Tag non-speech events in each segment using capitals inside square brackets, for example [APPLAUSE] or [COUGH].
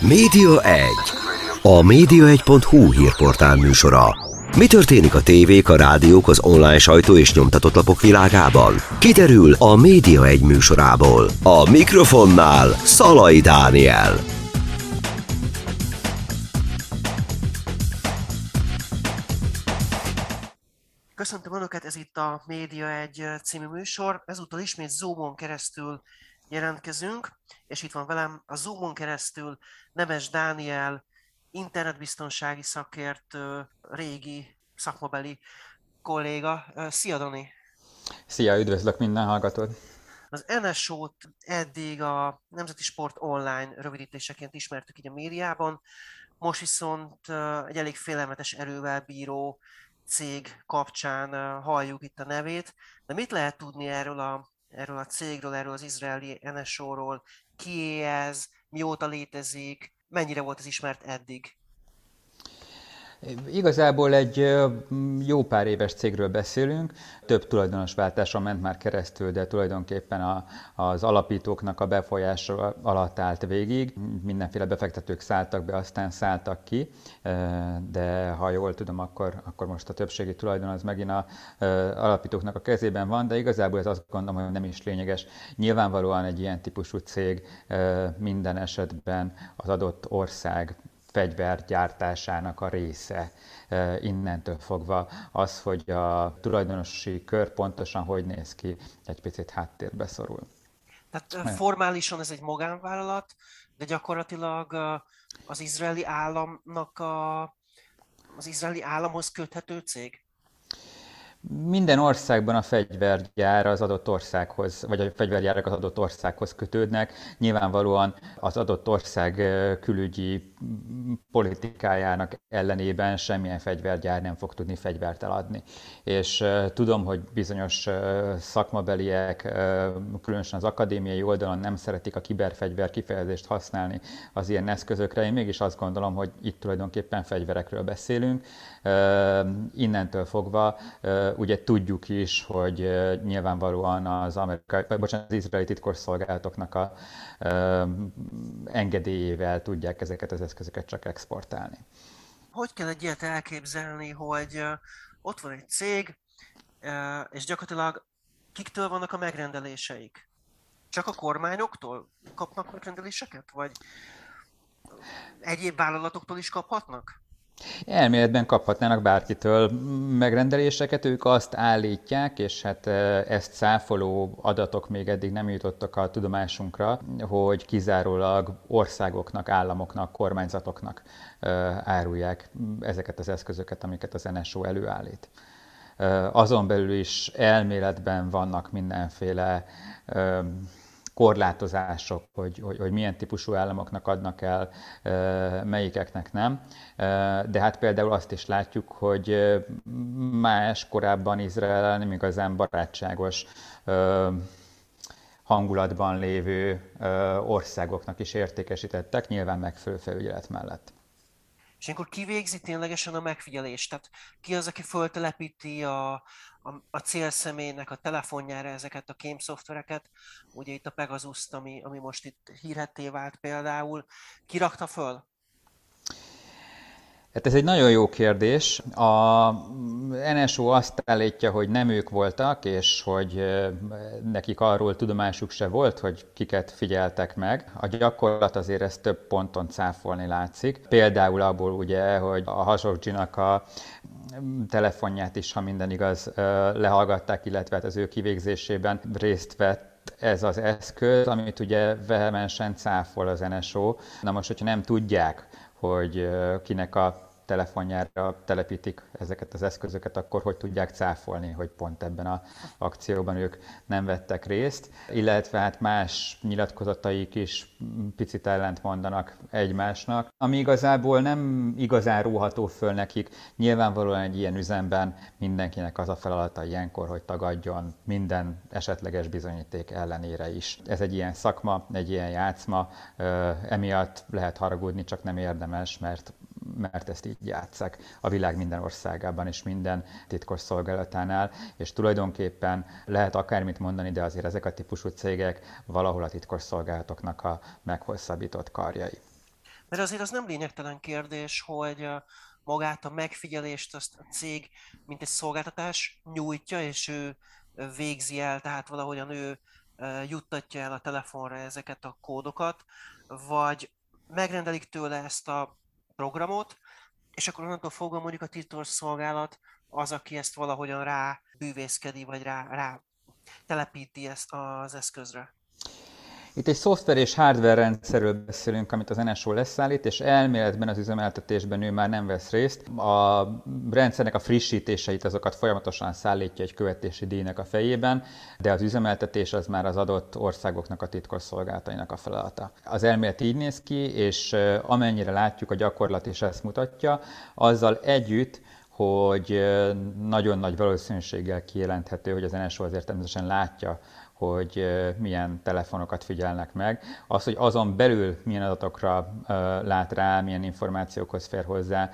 Média 1. A média1.hu hírportál műsora. Mi történik a tévék, a rádiók, az online sajtó és nyomtatott lapok világában? Kiderül a Média 1 műsorából. A mikrofonnál Szalai Dániel. Köszöntöm Önöket, ez itt a Média egy című műsor. Ezúttal ismét Zoomon keresztül jelentkezünk, és itt van velem a Zoomon keresztül Nemes Dániel, internetbiztonsági szakértő, régi szakmabeli kolléga. Szia, Dani! Szia, üdvözlök minden hallgatót! Az NSO-t eddig a Nemzeti Sport Online rövidítéseként ismertük így a médiában, most viszont egy elég félelmetes erővel bíró cég kapcsán halljuk itt a nevét, de mit lehet tudni erről a, erről a cégről, erről az izraeli NSO-ról, ki ez, mióta létezik, mennyire volt ez ismert eddig? Igazából egy jó pár éves cégről beszélünk, több tulajdonosváltáson ment már keresztül, de tulajdonképpen a, az alapítóknak a befolyása alatt állt végig. Mindenféle befektetők szálltak be, aztán szálltak ki, de ha jól tudom, akkor, akkor most a többségi tulajdon az megint a alapítóknak a kezében van, de igazából ez azt gondolom, hogy nem is lényeges. Nyilvánvalóan egy ilyen típusú cég minden esetben az adott ország fegyvergyártásának a része innentől fogva. Az, hogy a tulajdonosi kör pontosan hogy néz ki, egy picit háttérbe szorul. Tehát formálisan ez egy magánvállalat, de gyakorlatilag az izraeli államnak a, az izraeli államhoz köthető cég? Minden országban a fegyvergyár az adott országhoz, vagy a fegyvergyárak az adott országhoz kötődnek. Nyilvánvalóan az adott ország külügyi politikájának ellenében semmilyen fegyvergyár nem fog tudni fegyvert eladni. És tudom, hogy bizonyos szakmabeliek, különösen az akadémiai oldalon nem szeretik a kiberfegyver kifejezést használni az ilyen eszközökre. Én mégis azt gondolom, hogy itt tulajdonképpen fegyverekről beszélünk. Innentől fogva ugye tudjuk is, hogy nyilvánvalóan az, amerikai, bocsánat, az izraeli titkosszolgálatoknak a engedélyével tudják ezeket az eszközöket csak exportálni. Hogy kell egy ilyet elképzelni, hogy ott van egy cég, és gyakorlatilag kiktől vannak a megrendeléseik? Csak a kormányoktól kapnak megrendeléseket? Vagy egyéb vállalatoktól is kaphatnak? Elméletben kaphatnának bárkitől megrendeléseket, ők azt állítják, és hát ezt száfoló adatok még eddig nem jutottak a tudomásunkra, hogy kizárólag országoknak, államoknak, kormányzatoknak árulják ezeket az eszközöket, amiket az NSO előállít. Azon belül is elméletben vannak mindenféle korlátozások, hogy, hogy, hogy milyen típusú államoknak adnak el, melyikeknek nem. De hát például azt is látjuk, hogy más korábban Izrael nem igazán barátságos hangulatban lévő országoknak is értékesítettek, nyilván megfelelő felügyelet mellett. És akkor ki végzi ténylegesen a megfigyelést? Tehát ki az, aki föltelepíti a, a, a célszemélynek a telefonjára ezeket a kém szoftvereket? Ugye itt a pegasus ami, ami most itt hírhetté vált például. Ki rakta föl? Hát ez egy nagyon jó kérdés. A NSO azt állítja, hogy nem ők voltak, és hogy nekik arról tudomásuk se volt, hogy kiket figyeltek meg. A gyakorlat azért ezt több ponton cáfolni látszik. Például abból ugye, hogy a Hasogginak a telefonját is, ha minden igaz, lehallgatták, illetve hát az ő kivégzésében részt vett ez az eszköz, amit ugye vehemensen cáfol az NSO. Na most, hogyha nem tudják, hogy kinek a telefonjára telepítik ezeket az eszközöket, akkor hogy tudják cáfolni, hogy pont ebben az akcióban ők nem vettek részt, illetve hát más nyilatkozataik is picit ellent mondanak egymásnak, ami igazából nem igazán róható föl nekik. Nyilvánvalóan egy ilyen üzemben mindenkinek az a feladata ilyenkor, hogy tagadjon minden esetleges bizonyíték ellenére is. Ez egy ilyen szakma, egy ilyen játszma, emiatt lehet haragudni, csak nem érdemes, mert mert ezt így játszák a világ minden országában és minden titkos szolgálatánál, és tulajdonképpen lehet akármit mondani, de azért ezek a típusú cégek valahol a titkos szolgálatoknak a meghosszabbított karjai. Mert azért az nem lényegtelen kérdés, hogy magát a megfigyelést azt a cég, mint egy szolgáltatás nyújtja, és ő végzi el, tehát valahogyan ő juttatja el a telefonra ezeket a kódokat, vagy megrendelik tőle ezt a programot, és akkor onnantól fogva mondjuk a titkos szolgálat az, aki ezt valahogyan rá bűvészkedi, vagy rá, rá telepíti ezt az eszközre. Itt egy szoftver és hardware rendszerről beszélünk, amit az NSO leszállít, és elméletben az üzemeltetésben ő már nem vesz részt. A rendszernek a frissítéseit azokat folyamatosan szállítja egy követési díjnak a fejében, de az üzemeltetés az már az adott országoknak a titkosszolgálatainak a feladata. Az elmélet így néz ki, és amennyire látjuk, a gyakorlat is ezt mutatja, azzal együtt, hogy nagyon nagy valószínűséggel kijelenthető, hogy az NSO azért természetesen látja hogy milyen telefonokat figyelnek meg. Az, hogy azon belül milyen adatokra lát rá, milyen információkhoz fér hozzá,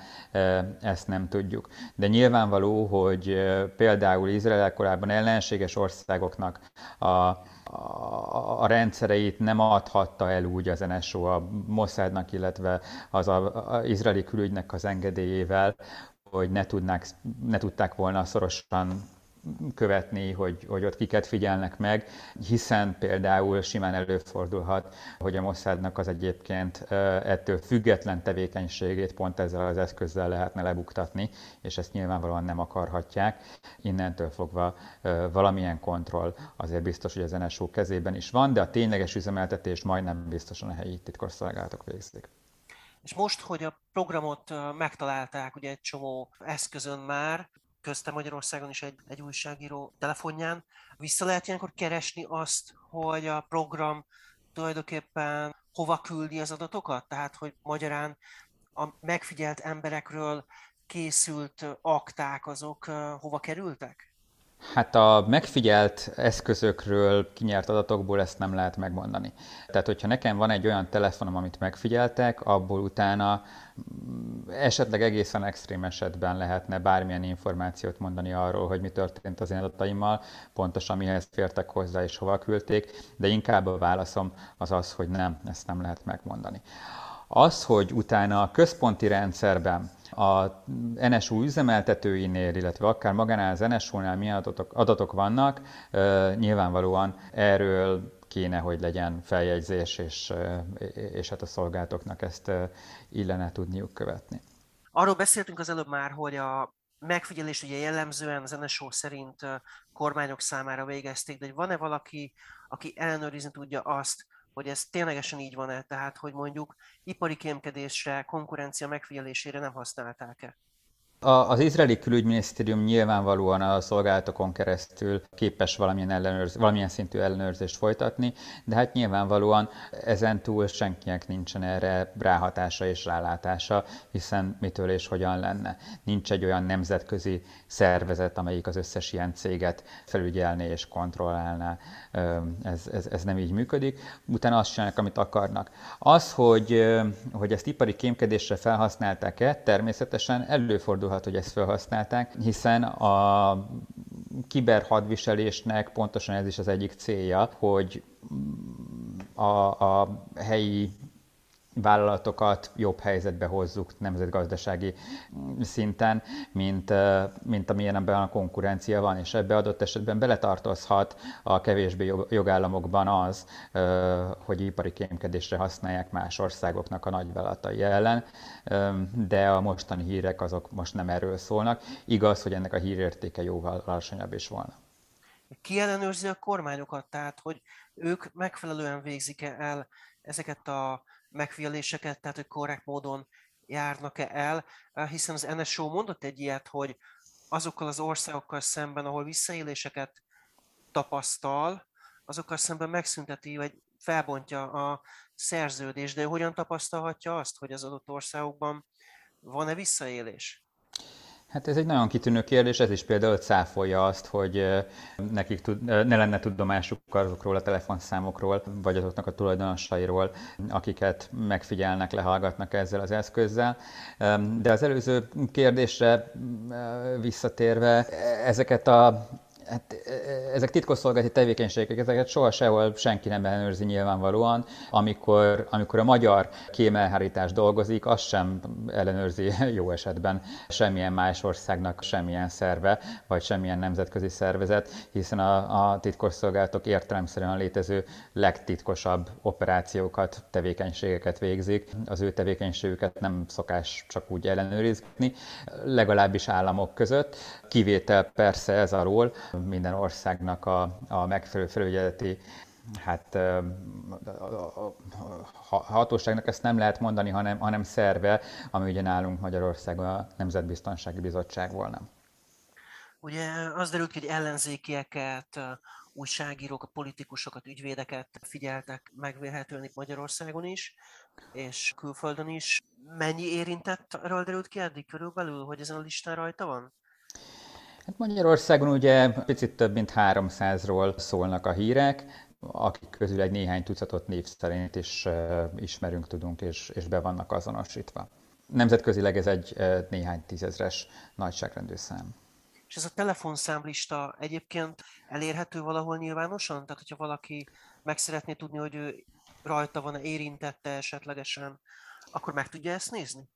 ezt nem tudjuk. De nyilvánvaló, hogy például Izrael korábban ellenséges országoknak a, a, rendszereit nem adhatta el úgy az NSO a Mossadnak, illetve az a, a izraeli külügynek az engedélyével, hogy ne, tudnák, ne tudták volna szorosan követni, hogy, hogy ott kiket figyelnek meg, hiszen például simán előfordulhat, hogy a Mossadnak az egyébként ettől független tevékenységét pont ezzel az eszközzel lehetne lebuktatni, és ezt nyilvánvalóan nem akarhatják. Innentől fogva valamilyen kontroll azért biztos, hogy az NSO kezében is van, de a tényleges üzemeltetést majdnem biztosan a helyi titkosszolgálatok végzik. És most, hogy a programot megtalálták ugye egy csomó eszközön már, közte Magyarországon is egy, egy újságíró telefonján. Vissza lehet ilyenkor keresni azt, hogy a program tulajdonképpen hova küldi az adatokat? Tehát, hogy magyarán a megfigyelt emberekről készült akták azok hova kerültek? Hát a megfigyelt eszközökről kinyert adatokból ezt nem lehet megmondani. Tehát, hogyha nekem van egy olyan telefonom, amit megfigyeltek, abból utána mm, esetleg egészen extrém esetben lehetne bármilyen információt mondani arról, hogy mi történt az én adataimmal, pontosan mihez fértek hozzá és hova küldték, de inkább a válaszom az az, hogy nem, ezt nem lehet megmondani. Az, hogy utána a központi rendszerben a NSU üzemeltetőinél, illetve akár magánál az NSU-nál milyen adatok, adatok vannak, nyilvánvalóan erről kéne, hogy legyen feljegyzés, és, és hát a szolgálatoknak ezt illene tudniuk követni. Arról beszéltünk az előbb már, hogy a megfigyelés ugye jellemzően az NSO szerint kormányok számára végezték, de van-e valaki, aki ellenőrizni tudja azt, hogy ez ténylegesen így van-e, tehát hogy mondjuk ipari kémkedésre, konkurencia megfigyelésére nem használták-e. A, az izraeli külügyminisztérium nyilvánvalóan a szolgálatokon keresztül képes valamilyen, ellenőrz, valamilyen szintű ellenőrzést folytatni, de hát nyilvánvalóan ezen túl senkinek nincsen erre ráhatása és rálátása, hiszen mitől és hogyan lenne. Nincs egy olyan nemzetközi szervezet, amelyik az összes ilyen céget felügyelné és kontrollálná. Ez, ez, ez nem így működik. Utána azt csinálnak, amit akarnak. Az, hogy, hogy ezt ipari kémkedésre felhasználták-e, természetesen előfordul előfordulhat, hogy ezt felhasználták, hiszen a kiberhadviselésnek pontosan ez is az egyik célja, hogy a, a helyi vállalatokat jobb helyzetbe hozzuk nemzetgazdasági szinten, mint, mint amilyenben a konkurencia van, és ebbe adott esetben beletartozhat a kevésbé jogállamokban az, hogy ipari kémkedésre használják más országoknak a nagyvállalatai ellen, de a mostani hírek azok most nem erről szólnak. Igaz, hogy ennek a hírértéke jóval alacsonyabb is volna. Ki ellenőrzi a kormányokat, tehát hogy ők megfelelően végzik el ezeket a megfigyeléseket, tehát hogy korrekt módon járnak-e el, hiszen az NSO mondott egy ilyet, hogy azokkal az országokkal szemben, ahol visszaéléseket tapasztal, azokkal szemben megszünteti, vagy felbontja a szerződést, de hogyan tapasztalhatja azt, hogy az adott országokban van-e visszaélés? Hát ez egy nagyon kitűnő kérdés, ez is például cáfolja azt, hogy nekik tud, ne lenne tudomásuk azokról a telefonszámokról, vagy azoknak a tulajdonosairól, akiket megfigyelnek, lehallgatnak ezzel az eszközzel. De az előző kérdésre visszatérve, ezeket a Hát e, ezek titkosszolgálati tevékenységek, ezeket soha sehol senki nem ellenőrzi nyilvánvalóan. Amikor, amikor a magyar kémelhárítás dolgozik, azt sem ellenőrzi [LAUGHS] jó esetben semmilyen más országnak semmilyen szerve, vagy semmilyen nemzetközi szervezet, hiszen a, a titkosszolgálatok értelemszerűen létező legtitkosabb operációkat, tevékenységeket végzik. Az ő tevékenységüket nem szokás csak úgy ellenőrizni, legalábbis államok között. Kivétel persze ez arról, minden országnak a, a megfelelő felügyeleti hát hatóságnak ezt nem lehet mondani, hanem, hanem szerve, ami ugye nálunk Magyarországon a Nemzetbiztonsági Bizottság volna. Ugye az derült ki, hogy ellenzékieket, újságírókat, politikusokat, ügyvédeket figyeltek megvélhetően itt Magyarországon is, és külföldön is. Mennyi érintettről derült ki eddig körülbelül, hogy ezen a listán rajta van? Hát Magyarországon ugye picit több mint 300-ról szólnak a hírek, akik közül egy néhány tucatot név szerint is uh, ismerünk, tudunk, és, és be vannak azonosítva. Nemzetközileg ez egy uh, néhány tízezres nagyságrendű szám. És ez a telefonszámlista egyébként elérhető valahol nyilvánosan? Tehát, hogyha valaki meg szeretné tudni, hogy ő rajta van-e, érintette esetlegesen, akkor meg tudja ezt nézni?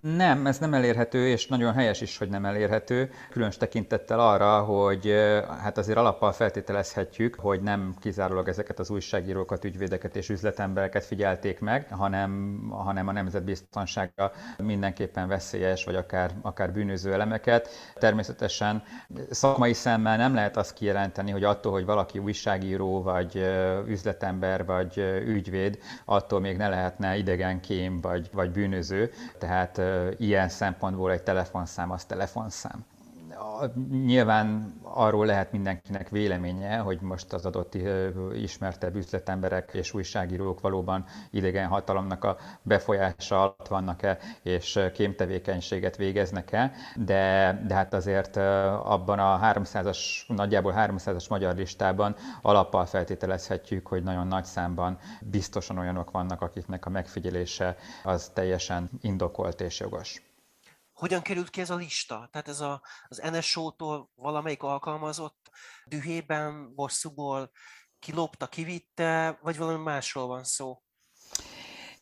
Nem, ez nem elérhető, és nagyon helyes is, hogy nem elérhető, különös tekintettel arra, hogy hát azért alappal feltételezhetjük, hogy nem kizárólag ezeket az újságírókat, ügyvédeket és üzletembereket figyelték meg, hanem, hanem a nemzetbiztonságra mindenképpen veszélyes, vagy akár, akár bűnöző elemeket. Természetesen szakmai szemmel nem lehet azt kijelenteni, hogy attól, hogy valaki újságíró, vagy üzletember, vagy ügyvéd, attól még ne lehetne idegen kém, vagy, vagy bűnöző. Tehát ilyen szempontból egy telefonszám az telefonszám. Nyilván arról lehet mindenkinek véleménye, hogy most az adott ismertebb üzletemberek és újságírók valóban idegen hatalomnak a befolyása alatt vannak-e, és kémtevékenységet végeznek-e, de, de hát azért abban a 300-as, nagyjából 300-as magyar listában alappal feltételezhetjük, hogy nagyon nagy számban biztosan olyanok vannak, akiknek a megfigyelése az teljesen indokolt és jogos. Hogyan került ki ez a lista? Tehát ez a, az NSO-tól valamelyik alkalmazott dühében, bosszúból kilopta, kivitte, vagy valami másról van szó?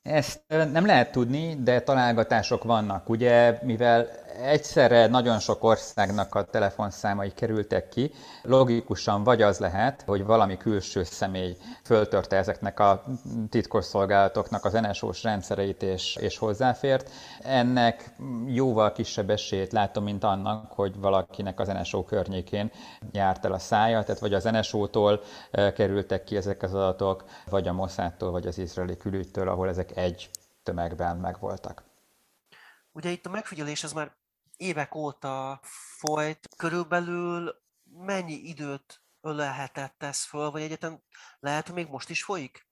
Ezt nem lehet tudni, de találgatások vannak. Ugye, mivel egyszerre nagyon sok országnak a telefonszámai kerültek ki, logikusan vagy az lehet, hogy valami külső személy föltörte ezeknek a titkosszolgálatoknak az NSO-s rendszereit és, és hozzáfért. Ennek jóval kisebb esélyt látom, mint annak, hogy valakinek az NSO környékén járt el a szája, tehát vagy az NSO-tól kerültek ki ezek az adatok, vagy a Mossadtól, vagy az izraeli külügytől, ahol ezek egy tömegben megvoltak. Ugye itt a megfigyelés az már évek óta folyt. Körülbelül mennyi időt ölelhetett ez föl, vagy egyetem lehet, hogy még most is folyik?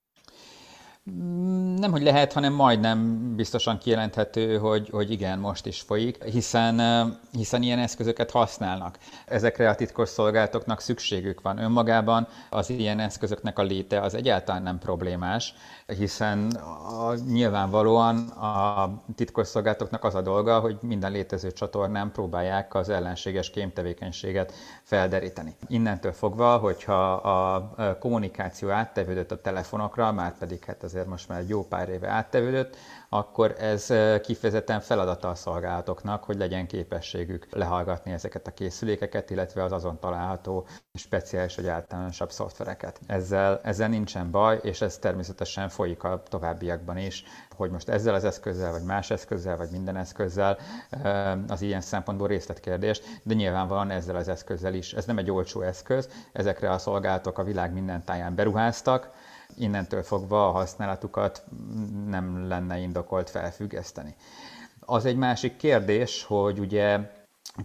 Nem, hogy lehet, hanem majdnem biztosan kijelenthető, hogy, hogy igen, most is folyik, hiszen, hiszen ilyen eszközöket használnak. Ezekre a titkos szolgálatoknak szükségük van önmagában, az ilyen eszközöknek a léte az egyáltalán nem problémás, hiszen a, nyilvánvalóan a titkos szolgálatoknak az a dolga, hogy minden létező csatornán próbálják az ellenséges kémtevékenységet felderíteni. Innentől fogva, hogyha a kommunikáció áttevődött a telefonokra, már pedig hát azért most már egy jó pár éve áttevődött, akkor ez kifejezetten feladata a szolgálatoknak, hogy legyen képességük lehallgatni ezeket a készülékeket, illetve az azon található speciális vagy általánosabb szoftvereket. Ezzel, ezzel nincsen baj, és ez természetesen folyik a továbbiakban is, hogy most ezzel az eszközzel, vagy más eszközzel, vagy minden eszközzel, az ilyen szempontból részletkérdés, de nyilvánvalóan ezzel az eszközzel is. Ez nem egy olcsó eszköz, ezekre a szolgálatok a világ minden táján beruháztak, innentől fogva a használatukat nem lenne indokolt felfüggeszteni. Az egy másik kérdés, hogy ugye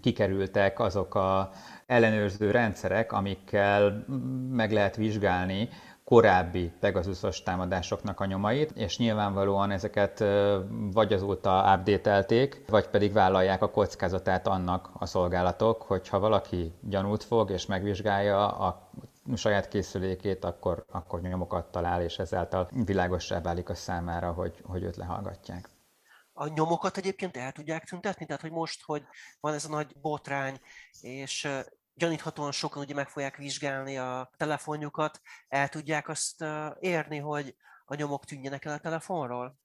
kikerültek azok a ellenőrző rendszerek, amikkel meg lehet vizsgálni korábbi Pegasusos támadásoknak a nyomait, és nyilvánvalóan ezeket vagy azóta update vagy pedig vállalják a kockázatát annak a szolgálatok, hogyha valaki gyanút fog és megvizsgálja a saját készülékét, akkor, akkor nyomokat talál, és ezáltal világossá válik a számára, hogy, hogy őt lehallgatják. A nyomokat egyébként el tudják tüntetni? Tehát, hogy most, hogy van ez a nagy botrány, és gyaníthatóan sokan ugye meg fogják vizsgálni a telefonjukat, el tudják azt érni, hogy a nyomok tűnjenek el a telefonról?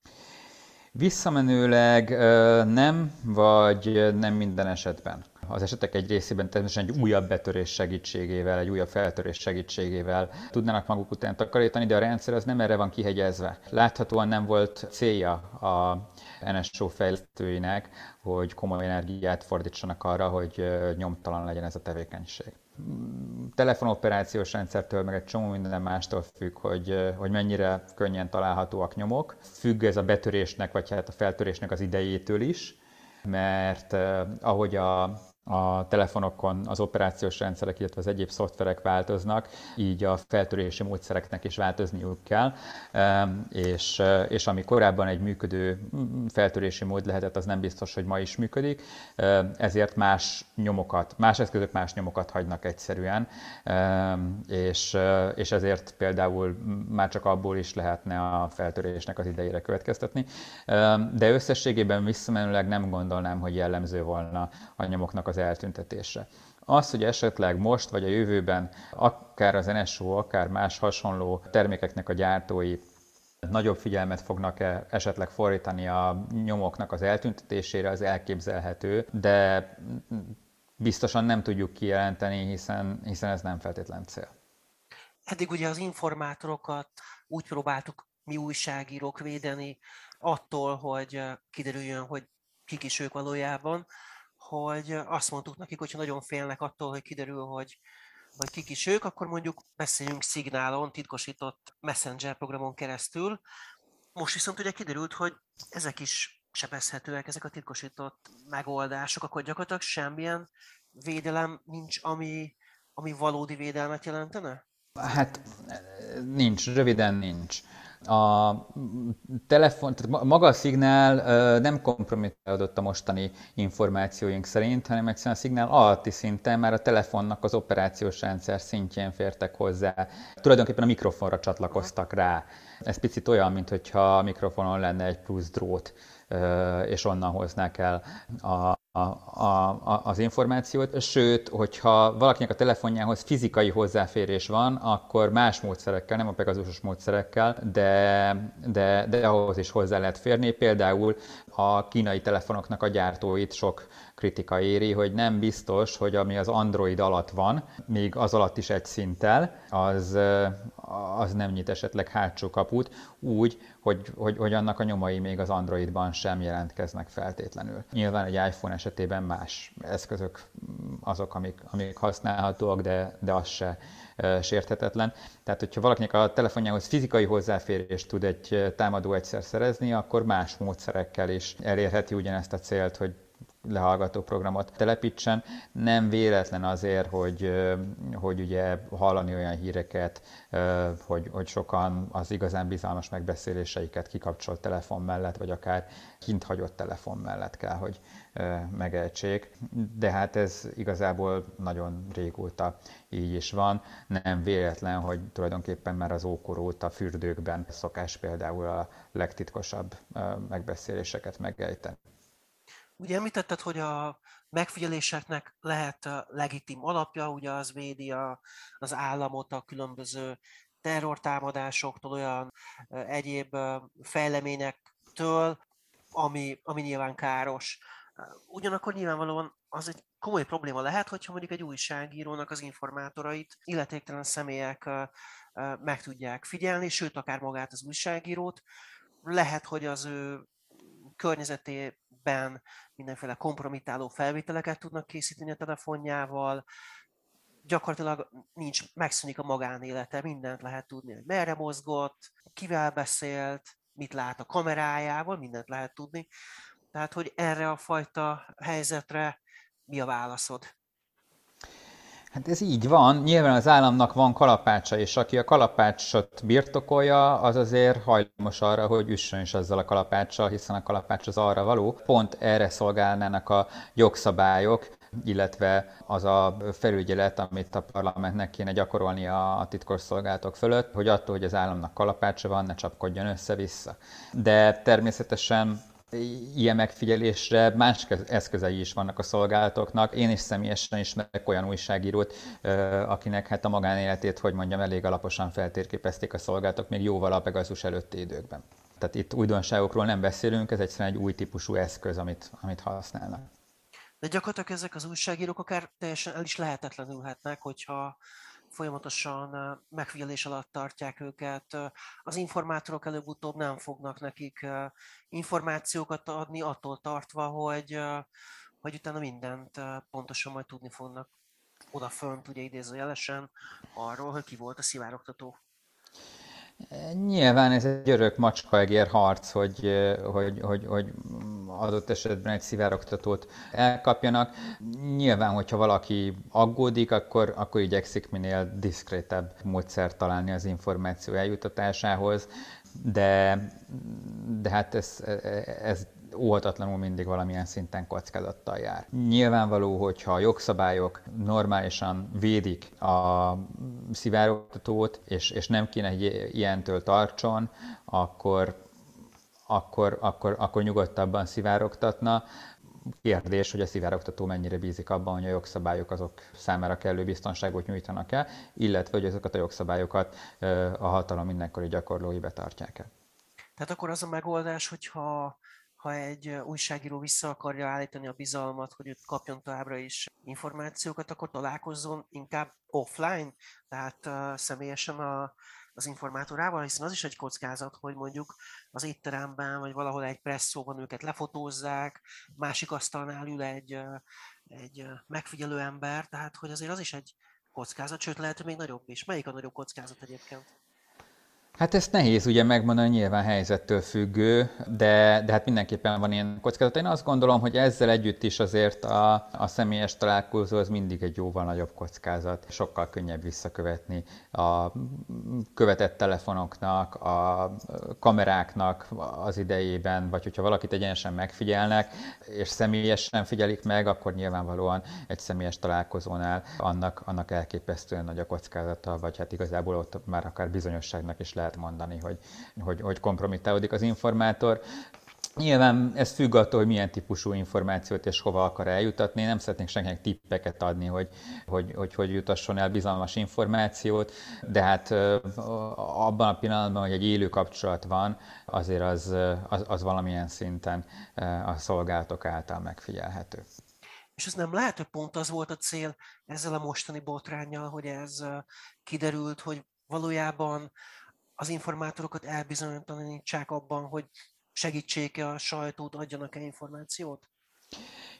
Visszamenőleg nem, vagy nem minden esetben. Az esetek egy részében természetesen egy újabb betörés segítségével, egy újabb feltörés segítségével tudnának maguk után takarítani, de a rendszer az nem erre van kihegyezve. Láthatóan nem volt célja a NSO fejlesztőinek, hogy komoly energiát fordítsanak arra, hogy nyomtalan legyen ez a tevékenység telefonoperációs rendszertől, meg egy csomó minden mástól függ, hogy, hogy mennyire könnyen találhatóak nyomok. Függ ez a betörésnek, vagy hát a feltörésnek az idejétől is, mert ahogy a a telefonokon az operációs rendszerek, illetve az egyéb szoftverek változnak, így a feltörési módszereknek is változniuk kell, és, és ami korábban egy működő feltörési mód lehetett, az nem biztos, hogy ma is működik, ezért más nyomokat, más eszközök más nyomokat hagynak egyszerűen, és, és ezért például már csak abból is lehetne a feltörésnek az idejére következtetni, de összességében visszamenőleg nem gondolnám, hogy jellemző volna a nyomoknak az az eltüntetése. Az, hogy esetleg most vagy a jövőben akár az NSO, akár más hasonló termékeknek a gyártói nagyobb figyelmet fognak -e esetleg fordítani a nyomoknak az eltüntetésére, az elképzelhető, de biztosan nem tudjuk kijelenteni, hiszen, hiszen ez nem feltétlen cél. Eddig ugye az informátorokat úgy próbáltuk mi újságírók védeni attól, hogy kiderüljön, hogy kik is ők valójában hogy azt mondtuk nekik, hogyha nagyon félnek attól, hogy kiderül, hogy, hogy kik is ők, akkor mondjuk beszéljünk szignálon, titkosított messenger programon keresztül. Most viszont ugye kiderült, hogy ezek is sebezhetőek, ezek a titkosított megoldások, akkor gyakorlatilag semmilyen védelem nincs, ami, ami valódi védelmet jelentene? Hát nincs, röviden nincs a telefon, tehát maga a szignál nem kompromittálódott a mostani információink szerint, hanem egyszerűen a szignál alatti szinten már a telefonnak az operációs rendszer szintjén fértek hozzá. Tulajdonképpen a mikrofonra csatlakoztak rá. Ez picit olyan, mintha a mikrofonon lenne egy plusz drót, és onnan hoznák el a a, a, az információt, sőt, hogyha valakinek a telefonjához fizikai hozzáférés van, akkor más módszerekkel, nem a Pegazusos módszerekkel, de, de, de ahhoz is hozzá lehet férni. Például a kínai telefonoknak a gyártóit sok kritika éri, hogy nem biztos, hogy ami az Android alatt van, még az alatt is egy szinttel, az, az nem nyit esetleg hátsó kaput, úgy, hogy, hogy, hogy annak a nyomai még az Androidban sem jelentkeznek feltétlenül. Nyilván egy iPhone esetében más eszközök azok, amik, amik használhatóak, de, de az se sérthetetlen. Tehát, hogyha valakinek a telefonjához fizikai hozzáférést tud egy támadó egyszer szerezni, akkor más módszerekkel is elérheti ugyanezt a célt, hogy lehallgató programot telepítsen. Nem véletlen azért, hogy, hogy ugye hallani olyan híreket, hogy, hogy sokan az igazán bizalmas megbeszéléseiket kikapcsolt telefon mellett, vagy akár kint hagyott telefon mellett kell, hogy megejtsék. De hát ez igazából nagyon régóta így is van. Nem véletlen, hogy tulajdonképpen már az ókor óta fürdőkben szokás például a legtitkosabb megbeszéléseket megejteni. Ugye említetted, hogy a megfigyeléseknek lehet legitim alapja, ugye az védi a, az államot a különböző terrortámadásoktól, olyan egyéb fejleményektől, ami, ami nyilván káros. Ugyanakkor nyilvánvalóan az egy komoly probléma lehet, hogyha mondjuk egy újságírónak az informátorait illetéktelen személyek meg tudják figyelni, sőt, akár magát az újságírót. Lehet, hogy az ő környezetében mindenféle kompromitáló felvételeket tudnak készíteni a telefonjával, gyakorlatilag nincs, megszűnik a magánélete, mindent lehet tudni, hogy merre mozgott, kivel beszélt, mit lát a kamerájával, mindent lehet tudni. Tehát, hogy erre a fajta helyzetre mi a válaszod? Hát ez így van. Nyilván az államnak van kalapácsa, és aki a kalapácsot birtokolja, az azért hajlamos arra, hogy üssön is azzal a kalapáccsal, hiszen a kalapács az arra való. Pont erre szolgálnának a jogszabályok, illetve az a felügyelet, amit a parlamentnek kéne gyakorolni a titkosszolgálatok fölött, hogy attól, hogy az államnak kalapácsa van, ne csapkodjon össze-vissza. De természetesen ilyen megfigyelésre más eszközei is vannak a szolgálatoknak. Én is személyesen ismerek olyan újságírót, akinek hát a magánéletét, hogy mondjam, elég alaposan feltérképezték a szolgálatok még jóval a Pegasus előtti időkben. Tehát itt újdonságokról nem beszélünk, ez egyszerűen egy új típusú eszköz, amit, amit használnak. De gyakorlatilag ezek az újságírók akár teljesen el is lehetetlenülhetnek, hogyha folyamatosan megfigyelés alatt tartják őket. Az informátorok előbb-utóbb nem fognak nekik információkat adni, attól tartva, hogy, hogy utána mindent pontosan majd tudni fognak odafönt, ugye idézőjelesen, arról, hogy ki volt a szivárogtató. Nyilván ez egy örök macskaegér harc, hogy, hogy, hogy, hogy adott esetben egy szivárogtatót elkapjanak. Nyilván, hogyha valaki aggódik, akkor, akkor igyekszik minél diszkrétebb módszert találni az információ eljutatásához, de, de hát ez, ez óhatatlanul mindig valamilyen szinten kockázattal jár. Nyilvánvaló, hogyha a jogszabályok normálisan védik a szivárogtatót, és, és nem kéne, hogy ilyentől tartson, akkor, akkor, akkor, akkor nyugodtabban szivárogtatna. Kérdés, hogy a szivárogtató mennyire bízik abban, hogy a jogszabályok azok számára kellő biztonságot nyújtanak el, illetve hogy azokat a jogszabályokat a hatalom mindenkori gyakorlói betartják el. Tehát akkor az a megoldás, hogyha ha egy újságíró vissza akarja állítani a bizalmat, hogy őt kapjon továbbra is információkat, akkor találkozzon inkább offline, tehát személyesen a, az informátorával, hiszen az is egy kockázat, hogy mondjuk az étteremben, vagy valahol egy presszóban őket lefotózzák, másik asztalnál ül egy, egy megfigyelő ember, tehát hogy azért az is egy kockázat, sőt lehet, hogy még nagyobb is. Melyik a nagyobb kockázat egyébként? Hát ezt nehéz ugye megmondani, nyilván helyzettől függő, de, de hát mindenképpen van ilyen kockázat. Én azt gondolom, hogy ezzel együtt is azért a, a személyes találkozó az mindig egy jóval nagyobb kockázat. Sokkal könnyebb visszakövetni a követett telefonoknak, a kameráknak az idejében, vagy hogyha valakit egyenesen megfigyelnek, és személyesen figyelik meg, akkor nyilvánvalóan egy személyes találkozónál annak, annak elképesztően nagy a kockázata, vagy hát igazából ott már akár bizonyosságnak is lehet lehet mondani, hogy, hogy, hogy kompromittálódik az informátor. Nyilván ez függ attól, hogy milyen típusú információt és hova akar eljutatni. Nem szeretnék senkinek tippeket adni, hogy hogy, hogy hogy jutasson el bizalmas információt, de hát abban a pillanatban, hogy egy élő kapcsolat van, azért az, az, az valamilyen szinten a szolgálatok által megfigyelhető. És ez nem lehet, hogy pont az volt a cél ezzel a mostani botrányjal, hogy ez kiderült, hogy valójában az informátorokat elbizonytalanítsák abban, hogy segítsék-e a sajtót, adjanak-e információt?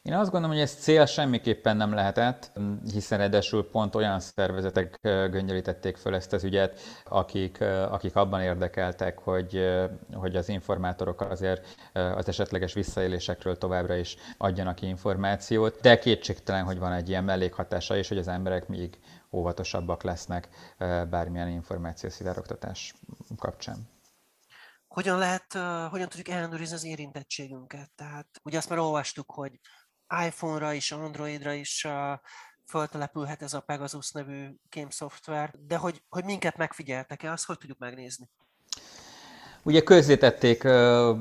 Én azt gondolom, hogy ez cél semmiképpen nem lehetett, hiszen edesül pont olyan szervezetek göngyölítették föl ezt az ügyet, akik, akik abban érdekeltek, hogy, hogy az informátorok azért az esetleges visszaélésekről továbbra is adjanak információt, de kétségtelen, hogy van egy ilyen mellékhatása is, hogy az emberek még óvatosabbak lesznek bármilyen információszivárogtatás kapcsán. Hogyan lehet, hogyan tudjuk ellenőrizni az érintettségünket? Tehát ugye azt már olvastuk, hogy iPhone-ra is, Androidra is föltelepülhet ez a Pegasus nevű game szoftver, de hogy, hogy minket megfigyeltek-e, azt hogy tudjuk megnézni? Ugye közzétették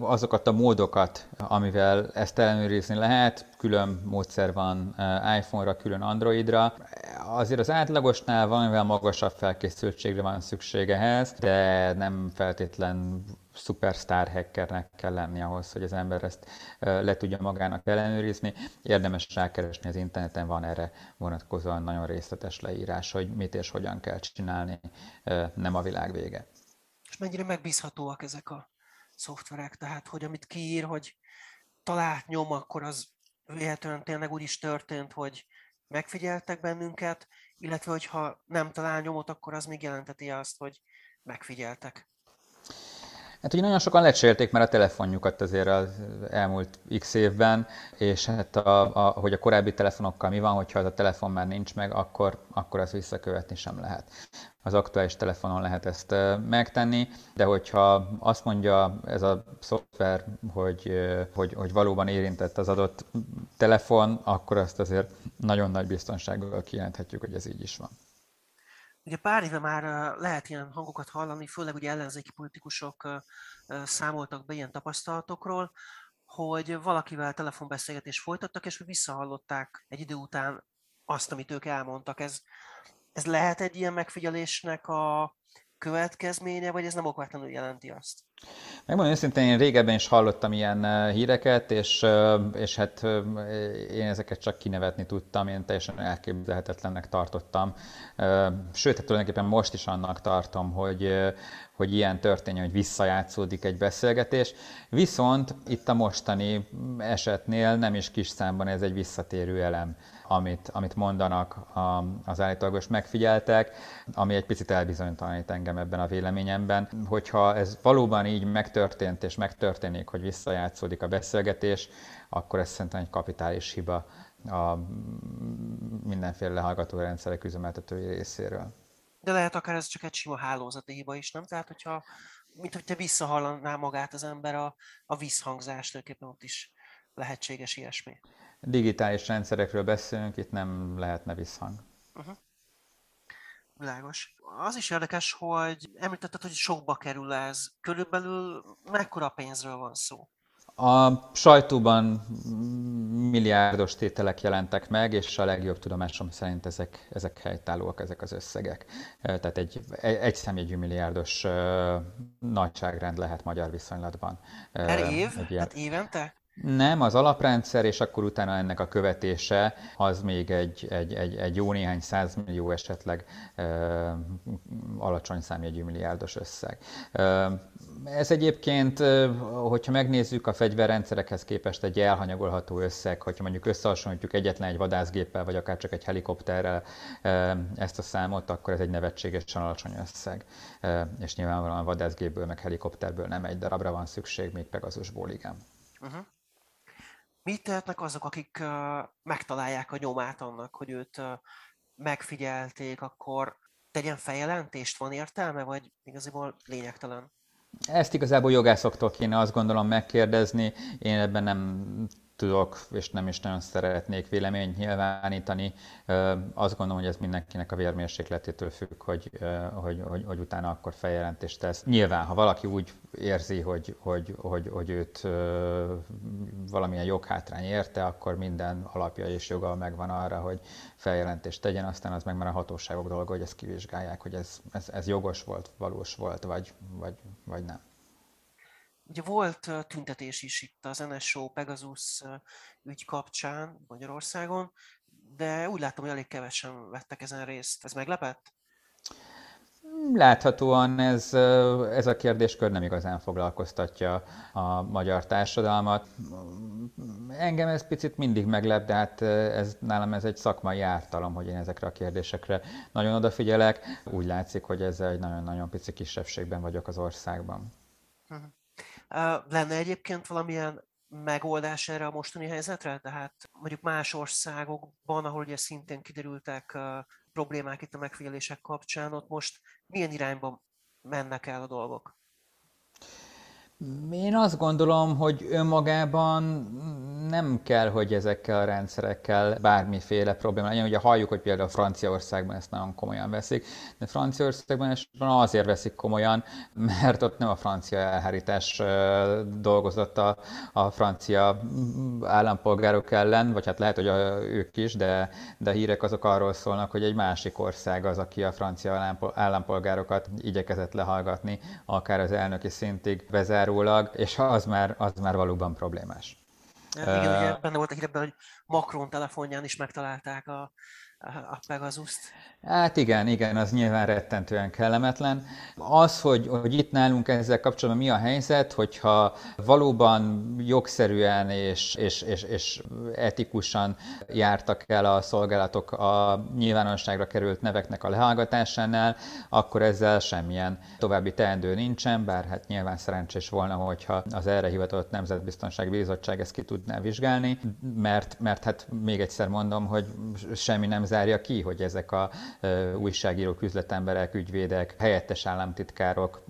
azokat a módokat, amivel ezt ellenőrizni lehet. Külön módszer van iPhone-ra, külön Androidra. Azért az átlagosnál valamivel magasabb felkészültségre van szüksége ehhez, de nem feltétlen szupersztár hackernek kell lenni ahhoz, hogy az ember ezt le tudja magának ellenőrizni. Érdemes rákeresni az interneten, van erre vonatkozóan nagyon részletes leírás, hogy mit és hogyan kell csinálni, nem a világ vége és mennyire megbízhatóak ezek a szoftverek, tehát hogy amit kiír, hogy talált nyom, akkor az véletlenül tényleg úgy is történt, hogy megfigyeltek bennünket, illetve hogyha nem talál nyomot, akkor az még jelenteti azt, hogy megfigyeltek. Hát ugye nagyon sokan lecserélték már a telefonjukat azért az elmúlt x évben, és hát a, a, hogy a korábbi telefonokkal mi van, hogyha az a telefon már nincs meg, akkor, akkor azt visszakövetni sem lehet. Az aktuális telefonon lehet ezt megtenni, de hogyha azt mondja ez a szoftver, hogy, hogy, hogy valóban érintett az adott telefon, akkor azt azért nagyon nagy biztonsággal kijelenthetjük, hogy ez így is van. Ugye pár éve már lehet ilyen hangokat hallani, főleg ugye ellenzéki politikusok számoltak be ilyen tapasztalatokról, hogy valakivel telefonbeszélgetést folytattak, és hogy visszahallották egy idő után azt, amit ők elmondtak. Ez, ez lehet egy ilyen megfigyelésnek a következménye, vagy ez nem okvetlenül jelenti azt? Megmondom őszintén, én régebben is hallottam ilyen híreket, és, és hát én ezeket csak kinevetni tudtam, én teljesen elképzelhetetlennek tartottam. Sőt, hát tulajdonképpen most is annak tartom, hogy, hogy ilyen történjen, hogy visszajátszódik egy beszélgetés. Viszont itt a mostani esetnél nem is kis számban ez egy visszatérő elem amit, amit mondanak az állítólagos megfigyeltek, ami egy picit elbizonytalanít engem ebben a véleményemben. Hogyha ez valóban így megtörtént és megtörténik, hogy visszajátszódik a beszélgetés, akkor ez szerintem egy kapitális hiba a mindenféle lehallgató rendszerek üzemeltetői részéről. De lehet akár ez csak egy sima hálózati hiba is, nem? Tehát, hogyha mint hogy te visszahallaná magát az ember a, a visszhangzást, tulajdonképpen ott is lehetséges ilyesmi. Digitális rendszerekről beszélünk, itt nem lehetne visszhang. Uh-huh. Világos. Az is érdekes, hogy említetted, hogy sokba kerül ez. Körülbelül mekkora pénzről van szó? A sajtóban milliárdos tételek jelentek meg, és a legjobb tudomásom szerint ezek, ezek helytállóak, ezek az összegek. Tehát egy, egy személyű milliárdos nagyságrend lehet magyar viszonylatban. Per év? Egy Hát évente? Nem, az alaprendszer, és akkor utána ennek a követése, az még egy, egy, egy, egy jó néhány százmillió esetleg ö, alacsony számjegyű milliárdos összeg. Ö, ez egyébként, hogyha megnézzük a fegyverrendszerekhez képest egy elhanyagolható összeg, hogyha mondjuk összehasonlítjuk egyetlen egy vadászgéppel, vagy akár csak egy helikopterrel ezt a számot, akkor ez egy nevetségesen alacsony összeg. És nyilvánvalóan vadászgépből, meg helikopterből nem egy darabra van szükség, még Pegasusból igen. Uh-huh. Mit tehetnek azok, akik megtalálják a nyomát annak, hogy őt megfigyelték, akkor tegyen feljelentést, van értelme, vagy igazából lényegtelen? Ezt igazából jogászoktól kéne azt gondolom megkérdezni. Én ebben nem tudok, és nem is nagyon szeretnék véleményt nyilvánítani. Azt gondolom, hogy ez mindenkinek a vérmérsékletétől függ, hogy, hogy, hogy, hogy utána akkor feljelentést tesz. Nyilván, ha valaki úgy érzi, hogy, hogy, hogy, hogy őt valamilyen joghátrány érte, akkor minden alapja és joga megvan arra, hogy feljelentést tegyen, aztán az meg már a hatóságok dolga, hogy ezt kivizsgálják, hogy ez, ez, ez jogos volt, valós volt, vagy, vagy, vagy nem. Ugye volt tüntetés is itt az NSO Pegasus ügy kapcsán Magyarországon, de úgy látom, hogy elég kevesen vettek ezen részt. Ez meglepett? Láthatóan ez, ez a kérdéskör nem igazán foglalkoztatja a magyar társadalmat. Engem ez picit mindig meglep, de hát ez, nálam ez egy szakmai ártalom, hogy én ezekre a kérdésekre nagyon odafigyelek. Úgy látszik, hogy ezzel egy nagyon-nagyon pici kisebbségben vagyok az országban. Lenne egyébként valamilyen megoldás erre a mostani helyzetre? Tehát mondjuk más országokban, ahol ugye szintén kiderültek problémák itt a megfigyelések kapcsán, ott most milyen irányban mennek el a dolgok? Én azt gondolom, hogy önmagában nem kell, hogy ezekkel a rendszerekkel bármiféle probléma legyen. Ugye halljuk, hogy például Franciaországban ezt nagyon komolyan veszik, de Franciaországban ezt azért veszik komolyan, mert ott nem a francia elhárítás dolgozott a, a francia állampolgárok ellen, vagy hát lehet, hogy a, ők is, de, de hírek azok arról szólnak, hogy egy másik ország az, aki a francia állampolgárokat igyekezett lehallgatni, akár az elnöki szintig vezet kizárólag, és az már, az már valóban problémás. Igen, uh, ugye benne volt a hírben, hogy Macron telefonján is megtalálták a, a Pegasus-t. Hát igen, igen, az nyilván rettentően kellemetlen. Az, hogy, hogy itt nálunk ezzel kapcsolatban mi a helyzet, hogyha valóban jogszerűen és, és, és, és etikusan jártak el a szolgálatok a nyilvánosságra került neveknek a lehallgatásánál, akkor ezzel semmilyen további teendő nincsen, bár hát nyilván szerencsés volna, hogyha az erre hivatott Nemzetbiztonsági Bizottság ezt ki tudná vizsgálni, mert, mert hát még egyszer mondom, hogy semmi nem zárja ki, hogy ezek a újságírók, üzletemberek, ügyvédek, helyettes államtitkárok,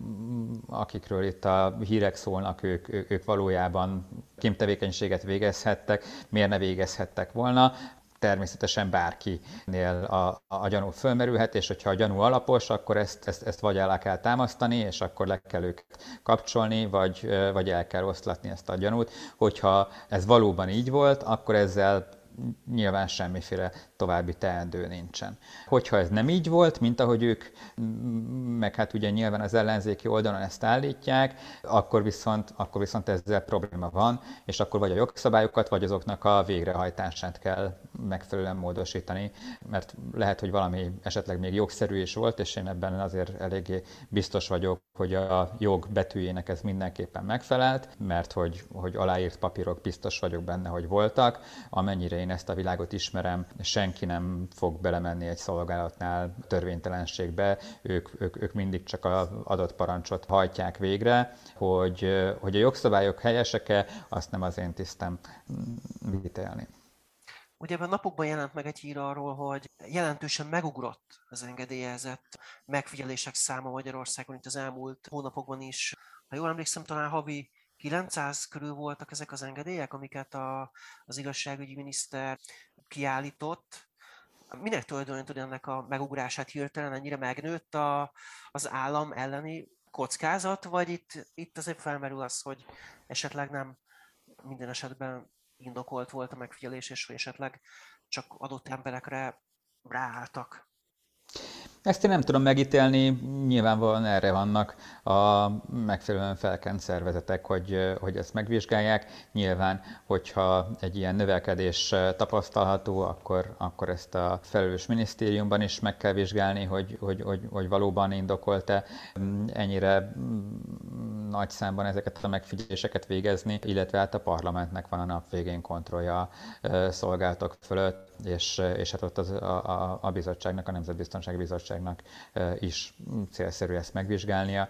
akikről itt a hírek szólnak, ők, ők valójában kémtevékenységet végezhettek, miért ne végezhettek volna. természetesen bárkinél a, a gyanú fölmerülhet, és hogyha a gyanú alapos, akkor ezt, ezt, ezt vagy el kell támasztani, és akkor le kell őket kapcsolni, vagy, vagy el kell oszlatni ezt a gyanút. Hogyha ez valóban így volt, akkor ezzel nyilván semmiféle további teendő nincsen. Hogyha ez nem így volt, mint ahogy ők, meg hát ugye nyilván az ellenzéki oldalon ezt állítják, akkor viszont, akkor viszont ezzel probléma van, és akkor vagy a jogszabályokat, vagy azoknak a végrehajtását kell megfelelően módosítani, mert lehet, hogy valami esetleg még jogszerű is volt, és én ebben azért eléggé biztos vagyok, hogy a jog betűjének ez mindenképpen megfelelt, mert hogy, hogy aláírt papírok biztos vagyok benne, hogy voltak, amennyire én ezt a világot ismerem, senki nem fog belemenni egy szolgálatnál törvénytelenségbe, ők, ők, ők mindig csak az adott parancsot hajtják végre, hogy, hogy a jogszabályok helyesek-e, azt nem az én tisztem vitélni. Ugye ebben napokban jelent meg egy hír arról, hogy jelentősen megugrott az engedélyezett megfigyelések száma Magyarországon itt az elmúlt hónapokban is. Ha jól emlékszem, talán havi 900 körül voltak ezek az engedélyek, amiket a, az igazságügyi miniszter kiállított. Minek tulajdonítod ennek a megugrását hirtelen, ennyire megnőtt a, az állam elleni kockázat, vagy itt, itt azért felmerül az, hogy esetleg nem minden esetben indokolt volt a megfigyelés, és esetleg csak adott emberekre ráálltak? Ezt én nem tudom megítélni, nyilvánvalóan erre vannak a megfelelően felkent szervezetek, hogy, hogy ezt megvizsgálják. Nyilván, hogyha egy ilyen növelkedés tapasztalható, akkor, akkor ezt a felelős minisztériumban is meg kell vizsgálni, hogy, hogy, hogy, hogy valóban indokolt-e ennyire nagy számban ezeket a megfigyeléseket végezni, illetve hát a parlamentnek van a nap végén kontrollja szolgáltok fölött, és, és hát ott az, a, a, a bizottságnak, a Nemzetbiztonsági Bizottságnak is célszerű ezt megvizsgálnia.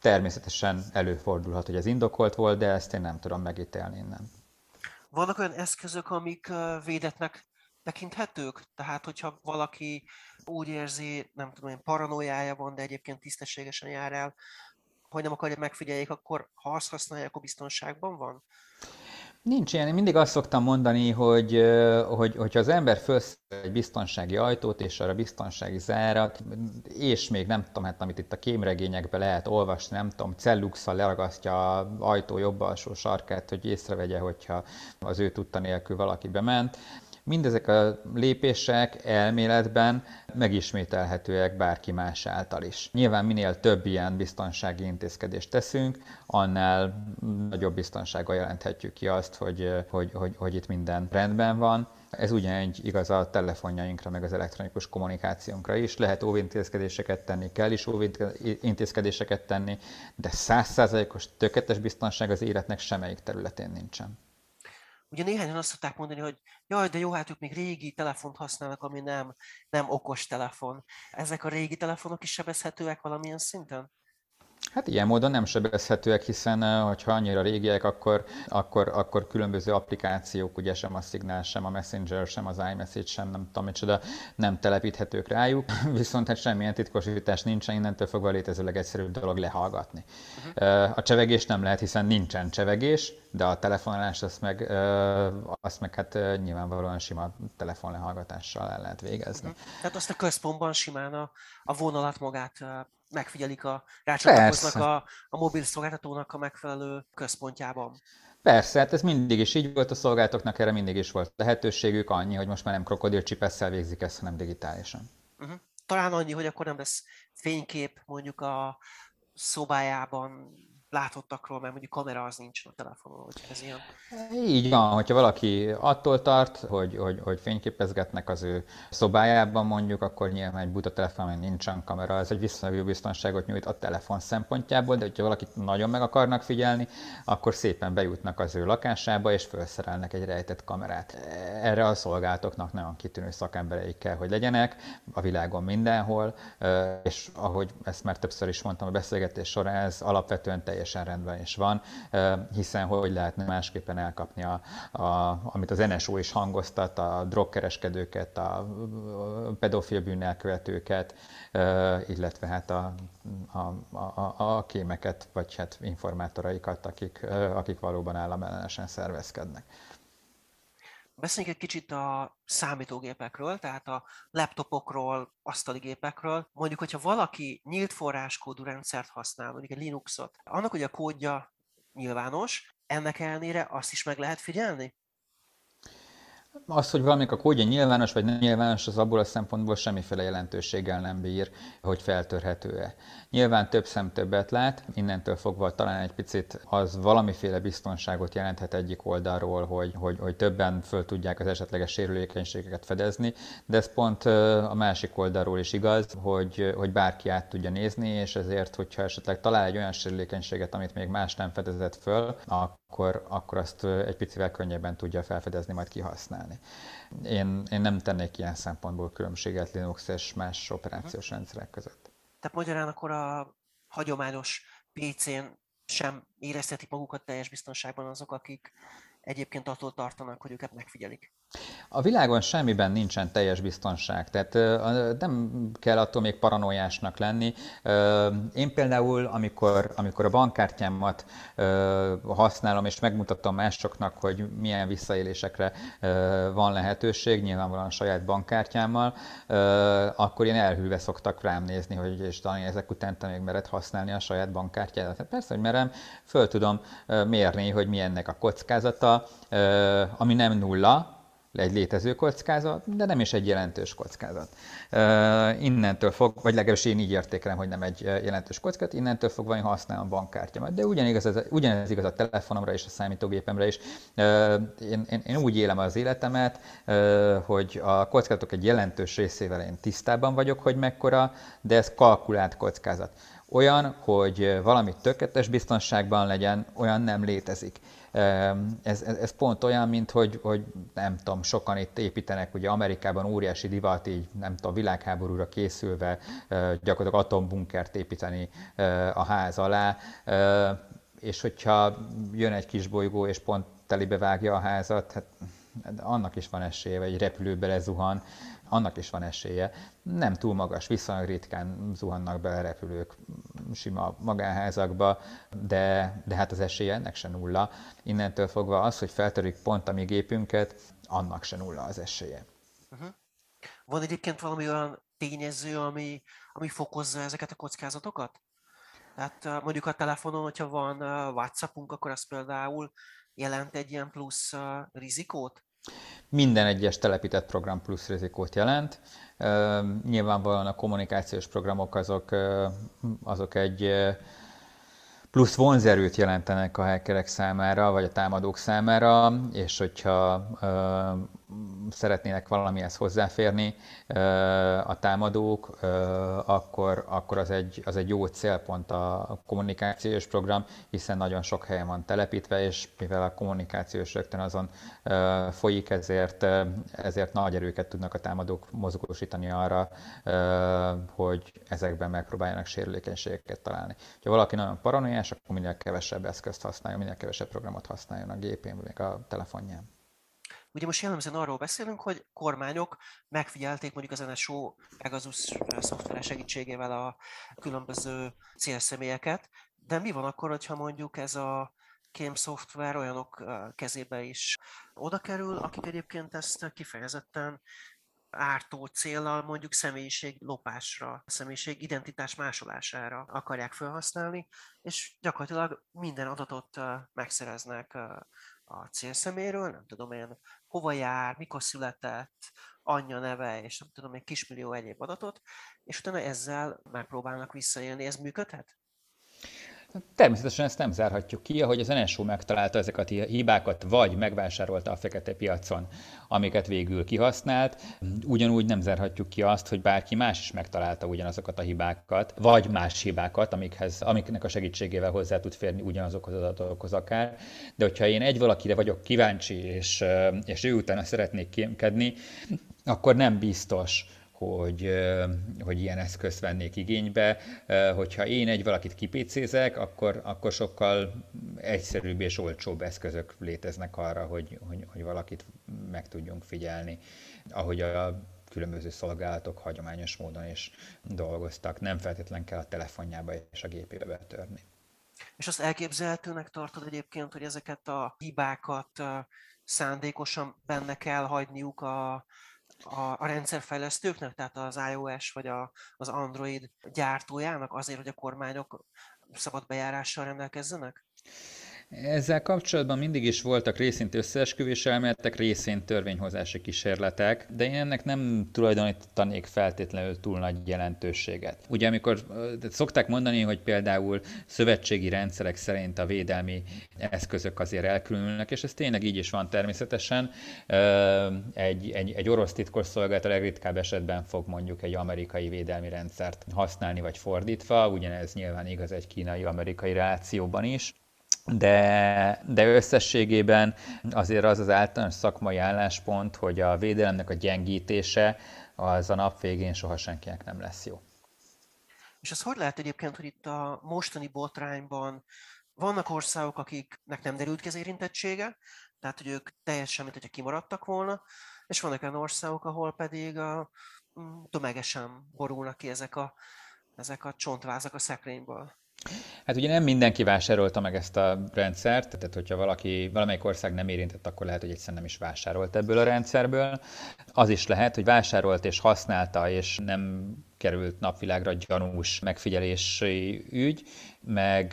Természetesen előfordulhat, hogy ez indokolt volt, de ezt én nem tudom megítélni innen. Vannak olyan eszközök, amik védetnek tekinthetők? Tehát, hogyha valaki úgy érzi, nem tudom, hogy paranoiája van, de egyébként tisztességesen jár el, hogy nem akarja megfigyeljék, akkor ha azt használják, akkor biztonságban van? Nincs ilyen. Én mindig azt szoktam mondani, hogy, hogy hogyha az ember felsz egy biztonsági ajtót, és arra biztonsági zárat, és még nem tudom, hát amit itt a kémregényekben lehet olvasni, nem tudom, celluxal leragasztja az ajtó jobb alsó sarkát, hogy észrevegye, hogyha az ő tudta nélkül valaki bement. Mindezek a lépések elméletben megismételhetőek bárki más által is. Nyilván minél több ilyen biztonsági intézkedést teszünk, annál nagyobb biztonsággal jelenthetjük ki azt, hogy, hogy, hogy, hogy itt minden rendben van. Ez ugyanígy igaz a telefonjainkra, meg az elektronikus kommunikációnkra is. Lehet óvintézkedéseket tenni, kell is óvintézkedéseket tenni, de százszázalékos tökéletes biztonság az életnek semmelyik területén nincsen. Ugye néhányan azt szokták mondani, hogy jaj, de jó, hát ők még régi telefont használnak, ami nem, nem okos telefon. Ezek a régi telefonok is sebezhetőek valamilyen szinten? Hát ilyen módon nem sebezhetőek, hiszen hogyha annyira régiek, akkor, akkor, akkor különböző applikációk, ugye sem a Signal, sem a Messenger, sem az iMessage, sem nem tudom micsoda, nem telepíthetők rájuk, [LAUGHS] viszont hát semmilyen titkosítás nincsen, innentől fogva létező legegyszerűbb dolog lehallgatni. Uh-huh. A csevegés nem lehet, hiszen nincsen csevegés, de a telefonálás azt meg, azt meg hát nyilvánvalóan sima telefonlehallgatással el lehet végezni. Uh-huh. Tehát azt a központban simán a, a vonalat magát megfigyelik a, rácsatlakoznak a, a mobil szolgáltatónak a megfelelő központjában. Persze, hát ez mindig is így volt, a szolgáltatóknak erre mindig is volt lehetőségük, annyi, hogy most már nem krokodilcsipesszel végzik ezt, hanem digitálisan. Uh-huh. Talán annyi, hogy akkor nem lesz fénykép mondjuk a szobájában, látottakról, mert mondjuk kamera az nincs a telefonon, hogy ez ilyen. Így van, hogyha valaki attól tart, hogy, hogy, hogy fényképezgetnek az ő szobájában mondjuk, akkor nyilván egy buta telefonon nincsen kamera, ez egy viszonylag biztonságot nyújt a telefon szempontjából, de hogyha valakit nagyon meg akarnak figyelni, akkor szépen bejutnak az ő lakásába, és felszerelnek egy rejtett kamerát. Erre a szolgáltoknak nagyon kitűnő szakembereik kell, hogy legyenek, a világon mindenhol, és ahogy ezt már többször is mondtam a beszélgetés során, ez alapvetően teljes teljesen rendben is van, hiszen hogy lehetne másképpen elkapni, a, a, amit az NSO is hangoztat, a drogkereskedőket, a pedofil bűnelkövetőket, illetve hát a, a, a, a kémeket, vagy hát informátoraikat, akik, akik valóban államellenesen szervezkednek. Beszéljünk egy kicsit a számítógépekről, tehát a laptopokról, asztali gépekről. Mondjuk, hogyha valaki nyílt forráskódú rendszert használ, mondjuk egy Linuxot, annak ugye a kódja nyilvános, ennek ellenére azt is meg lehet figyelni? Az, hogy valamik a kódja nyilvános vagy nem nyilvános, az abból a szempontból semmiféle jelentőséggel nem bír, hogy feltörhető-e. Nyilván több szem többet lát, innentől fogva talán egy picit az valamiféle biztonságot jelenthet egyik oldalról, hogy, hogy, hogy többen föl tudják az esetleges sérülékenységeket fedezni, de ez pont a másik oldalról is igaz, hogy, hogy bárki át tudja nézni, és ezért, hogyha esetleg talál egy olyan sérülékenységet, amit még más nem fedezett föl, akkor, akkor azt egy picivel könnyebben tudja felfedezni, majd kihasználni. Én, én nem tennék ilyen szempontból különbséget Linux és más operációs rendszerek között. Tehát magyarán akkor a hagyományos PC-n sem érezhetik magukat teljes biztonságban azok, akik egyébként attól tartanak, hogy őket megfigyelik. A világon semmiben nincsen teljes biztonság, tehát nem kell attól még paranoiásnak lenni. Én például, amikor, amikor a bankkártyámat használom, és megmutatom másoknak, hogy milyen visszaélésekre van lehetőség, nyilvánvalóan a saját bankkártyámmal, akkor én elhűlve szoktak rám nézni, hogy és Dani, ezek után te még mered használni a saját bankkártyádat. Hát persze, hogy merem, föl tudom mérni, hogy milyennek a kockázata, ami nem nulla, egy létező kockázat, de nem is egy jelentős kockázat. Innentől fog, vagy legalábbis én így értékelem, hogy nem egy jelentős kockázat, innentől fogva én használom a bankkártyámat. De ugyanez, ugyanez igaz a telefonomra és a számítógépemre is. Én, én, én úgy élem az életemet, hogy a kockázatok egy jelentős részével én tisztában vagyok, hogy mekkora, de ez kalkulált kockázat. Olyan, hogy valami tökéletes biztonságban legyen, olyan nem létezik. Ez, ez, ez pont olyan, mint hogy, hogy nem tudom, sokan itt építenek, ugye Amerikában óriási divat, így nem tudom, világháborúra készülve gyakorlatilag atombunkert építeni a ház alá, és hogyha jön egy kis bolygó, és pont telibe vágja a házat, hát annak is van esélye, vagy egy repülő belezuhan, annak is van esélye. Nem túl magas, viszonylag ritkán zuhannak bele repülők sima magánházakba, de, de hát az esélye ennek se nulla. Innentől fogva az, hogy feltörik pont a mi gépünket, annak se nulla az esélye. Uh-huh. Van egyébként valami olyan tényező, ami, ami fokozza ezeket a kockázatokat? Tehát mondjuk a telefonon, hogyha van WhatsAppunk, akkor az például jelent egy ilyen plusz rizikót? Minden egyes telepített program plusz rizikót jelent. Nyilvánvalóan a kommunikációs programok azok, azok egy plusz vonzerőt jelentenek a hackerek számára, vagy a támadók számára, és hogyha szeretnének valamihez hozzáférni a támadók, akkor, akkor az, egy, az egy jó célpont a kommunikációs program, hiszen nagyon sok helyen van telepítve, és mivel a kommunikációs rögtön azon folyik, ezért, ezért nagy erőket tudnak a támadók mozgósítani arra, hogy ezekben megpróbáljanak sérülékenységeket találni. Ha valaki nagyon paranoiás, akkor minél kevesebb eszközt használjon, minél kevesebb programot használjon a gépén, vagy a telefonján. Ugye most jellemzően arról beszélünk, hogy kormányok megfigyelték mondjuk az NSO Pegasus szoftver segítségével a különböző célszemélyeket, de mi van akkor, hogyha mondjuk ez a kém szoftver olyanok kezébe is oda kerül, akik egyébként ezt kifejezetten ártó célral mondjuk személyiség lopásra, személyiség identitás másolására akarják felhasználni, és gyakorlatilag minden adatot megszereznek a célszeméről, nem tudom én, hova jár, mikor született, anyja neve, és nem tudom, egy kismillió egyéb adatot, és utána ezzel megpróbálnak visszaélni. Ez működhet? Természetesen ezt nem zárhatjuk ki, ahogy az NSO megtalálta ezeket a hibákat, vagy megvásárolta a fekete piacon, amiket végül kihasznált, ugyanúgy nem zárhatjuk ki azt, hogy bárki más is megtalálta ugyanazokat a hibákat, vagy más hibákat, amikhez, amiknek a segítségével hozzá tud férni ugyanazokhoz az adatokhoz akár. De hogyha én egy valakire vagyok kíváncsi, és, és ő utána szeretnék kémkedni, akkor nem biztos, hogy, hogy ilyen eszközt vennék igénybe. Hogyha én egy valakit kipécézek, akkor, akkor sokkal egyszerűbb és olcsóbb eszközök léteznek arra, hogy, hogy, hogy valakit meg tudjunk figyelni, ahogy a különböző szolgálatok hagyományos módon is dolgoztak. Nem feltétlenül kell a telefonjába és a gépébe betörni. És azt elképzelhetőnek tartod egyébként, hogy ezeket a hibákat szándékosan benne kell hagyniuk a, a, a rendszerfejlesztőknek, tehát az iOS vagy a, az Android gyártójának azért, hogy a kormányok szabad bejárással rendelkezzenek? Ezzel kapcsolatban mindig is voltak részint összeesküvés elméletek, részint törvényhozási kísérletek, de én ennek nem tulajdonítanék feltétlenül túl nagy jelentőséget. Ugye amikor szokták mondani, hogy például szövetségi rendszerek szerint a védelmi eszközök azért elkülönülnek, és ez tényleg így is van természetesen. Egy, egy, egy orosz titkosszolgálat a legritkább esetben fog mondjuk egy amerikai védelmi rendszert használni, vagy fordítva, ugyanez nyilván igaz egy kínai-amerikai relációban is de, de összességében azért az az általános szakmai álláspont, hogy a védelemnek a gyengítése az a nap végén soha senkinek nem lesz jó. És az hogy lehet egyébként, hogy itt a mostani botrányban vannak országok, akiknek nem derült ki az érintettsége, tehát hogy ők teljesen, mint hogyha kimaradtak volna, és vannak olyan országok, ahol pedig a, mm, tömegesen borulnak ki ezek a, ezek a csontvázak a szekrényből. Hát ugye nem mindenki vásárolta meg ezt a rendszert, tehát hogyha valaki, valamelyik ország nem érintett, akkor lehet, hogy egyszerűen nem is vásárolt ebből a rendszerből. Az is lehet, hogy vásárolt és használta, és nem került napvilágra gyanús megfigyelési ügy, meg,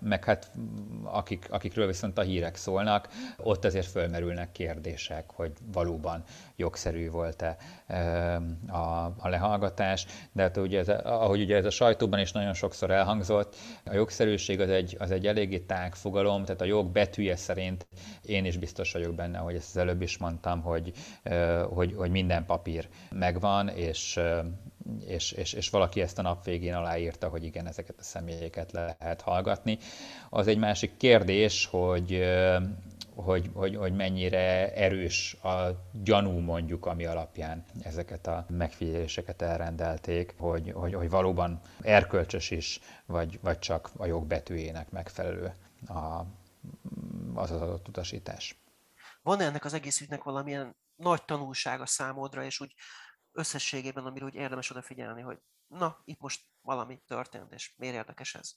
meg hát akik, akikről viszont a hírek szólnak, ott azért fölmerülnek kérdések, hogy valóban jogszerű volt-e a, a lehallgatás, de hát ugye ez, ahogy ugye ez a sajtóban is nagyon sokszor elhangzott, a jogszerűség az egy, az egy eléggé tág fogalom, tehát a jog betűje szerint én is biztos vagyok benne, hogy ezt az előbb is mondtam, hogy, hogy, hogy minden papír megvan, és, és, és, és valaki ezt a nap végén aláírta, hogy igen, ezeket a személyeket lehet hallgatni. Az egy másik kérdés, hogy, hogy, hogy, hogy mennyire erős a gyanú mondjuk, ami alapján ezeket a megfigyeléseket elrendelték, hogy, hogy, hogy valóban erkölcsös is, vagy, vagy csak a jogbetűjének megfelelő a, az az adott utasítás. Van ennek az egész ügynek valamilyen nagy tanulsága számodra, és úgy összességében, amiről úgy érdemes odafigyelni, hogy na, itt most valami történt, és miért érdekes ez?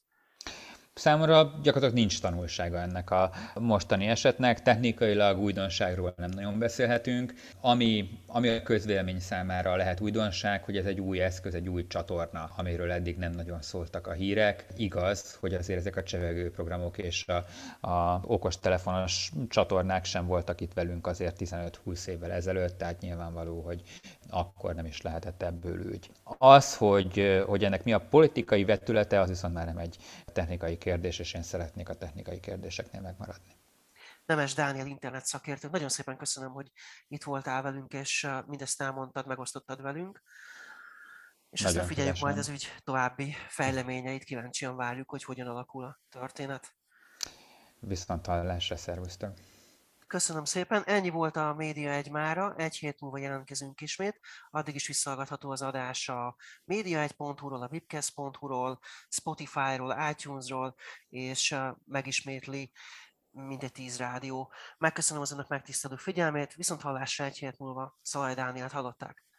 Számomra gyakorlatilag nincs tanulsága ennek a mostani esetnek, technikailag újdonságról nem nagyon beszélhetünk. Ami, ami a közvélemény számára lehet újdonság, hogy ez egy új eszköz, egy új csatorna, amiről eddig nem nagyon szóltak a hírek. Igaz, hogy azért ezek a csevegő programok és a, a okostelefonos csatornák sem voltak itt velünk azért 15-20 évvel ezelőtt, tehát nyilvánvaló, hogy akkor nem is lehetett ebből ügy. Az, hogy, hogy ennek mi a politikai vetülete, az viszont már nem egy technikai kérdés, és én szeretnék a technikai kérdéseknél megmaradni. Nemes Dániel internet szakértő, nagyon szépen köszönöm, hogy itt voltál velünk, és mindezt elmondtad, megosztottad velünk. És nagyon aztán figyeljük majd az ügy további fejleményeit, kíváncsian várjuk, hogy hogyan alakul a történet. Viszont hallásra, szervusztok! Köszönöm szépen, ennyi volt a Média egy mára, egy hét múlva jelentkezünk ismét, addig is visszahallgatható az adás a média1.hu-ról, a webcast.hu-ról, Spotify-ról, iTunes-ról, és megismétli mindegy tíz rádió. Megköszönöm az önök megtisztelő figyelmét, viszont hallásra egy hét múlva. Szalaj Dánielt hallották.